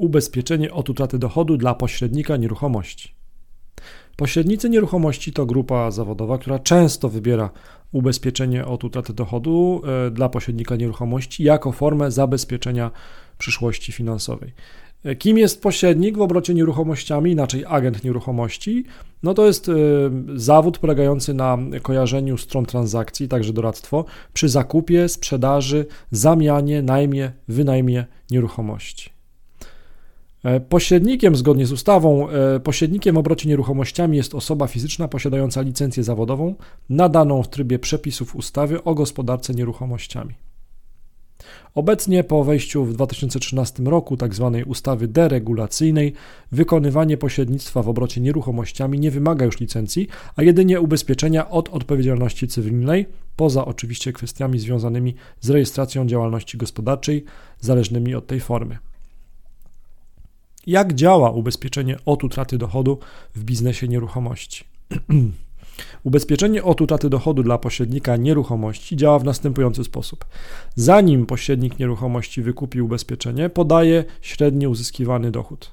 Ubezpieczenie od utraty dochodu dla pośrednika nieruchomości. Pośrednicy nieruchomości to grupa zawodowa, która często wybiera ubezpieczenie od utraty dochodu e, dla pośrednika nieruchomości jako formę zabezpieczenia przyszłości finansowej. E, kim jest pośrednik w obrocie nieruchomościami, inaczej agent nieruchomości? No to jest e, zawód polegający na kojarzeniu stron transakcji, także doradztwo, przy zakupie, sprzedaży, zamianie, najmie, wynajmie nieruchomości. E, pośrednikiem, zgodnie z ustawą, pośrednikiem w obrocie nieruchomościami jest osoba fizyczna posiadająca licencję zawodową nadaną w trybie przepisów ustawy o gospodarce nieruchomościami. Obecnie po wejściu w 2013 roku tzw. Tak ustawy deregulacyjnej wykonywanie pośrednictwa w obrocie nieruchomościami nie wymaga już licencji, a jedynie ubezpieczenia od odpowiedzialności cywilnej, poza oczywiście kwestiami związanymi z rejestracją działalności gospodarczej zależnymi od tej formy. Jak działa ubezpieczenie od utraty dochodu w biznesie nieruchomości? Ubezpieczenie od utraty dochodu dla pośrednika nieruchomości działa w następujący sposób. Zanim pośrednik nieruchomości wykupi ubezpieczenie, podaje średni uzyskiwany dochód.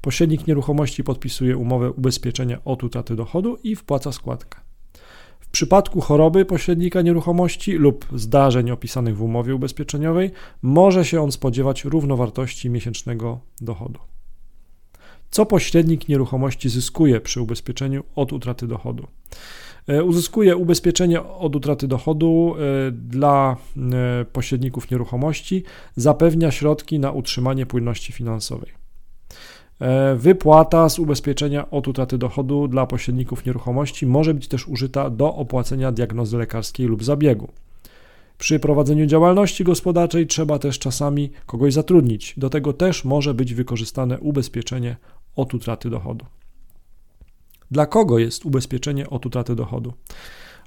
Pośrednik nieruchomości podpisuje umowę ubezpieczenia od utraty dochodu i wpłaca składkę. W przypadku choroby pośrednika nieruchomości lub zdarzeń opisanych w umowie ubezpieczeniowej może się on spodziewać równowartości miesięcznego dochodu. Co pośrednik nieruchomości zyskuje przy ubezpieczeniu od utraty dochodu? E, uzyskuje ubezpieczenie od utraty dochodu e, dla e, pośredników nieruchomości, zapewnia środki na utrzymanie płynności finansowej. Wypłata z ubezpieczenia od utraty dochodu dla pośredników nieruchomości może być też użyta do opłacenia diagnozy lekarskiej lub zabiegu. Przy prowadzeniu działalności gospodarczej trzeba też czasami kogoś zatrudnić. Do tego też może być wykorzystane ubezpieczenie od utraty dochodu. Dla kogo jest ubezpieczenie od utraty dochodu?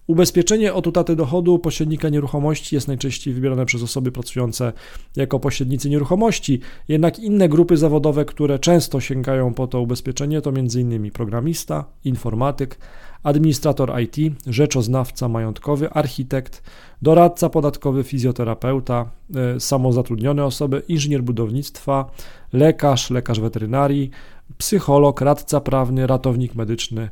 Ubezpieczenie od utraty dochodu pośrednika nieruchomości jest najczęściej wybierane przez osoby pracujące jako pośrednicy nieruchomości, jednak inne grupy zawodowe, które często sięgają po to ubezpieczenie, to m.in. programista, informatyk, administrator IT, rzeczoznawca majątkowy, architekt, doradca podatkowy, fizjoterapeuta, e, samozatrudnione osoby, inżynier budownictwa, lekarz, lekarz weterynarii, psycholog, radca prawny, ratownik medyczny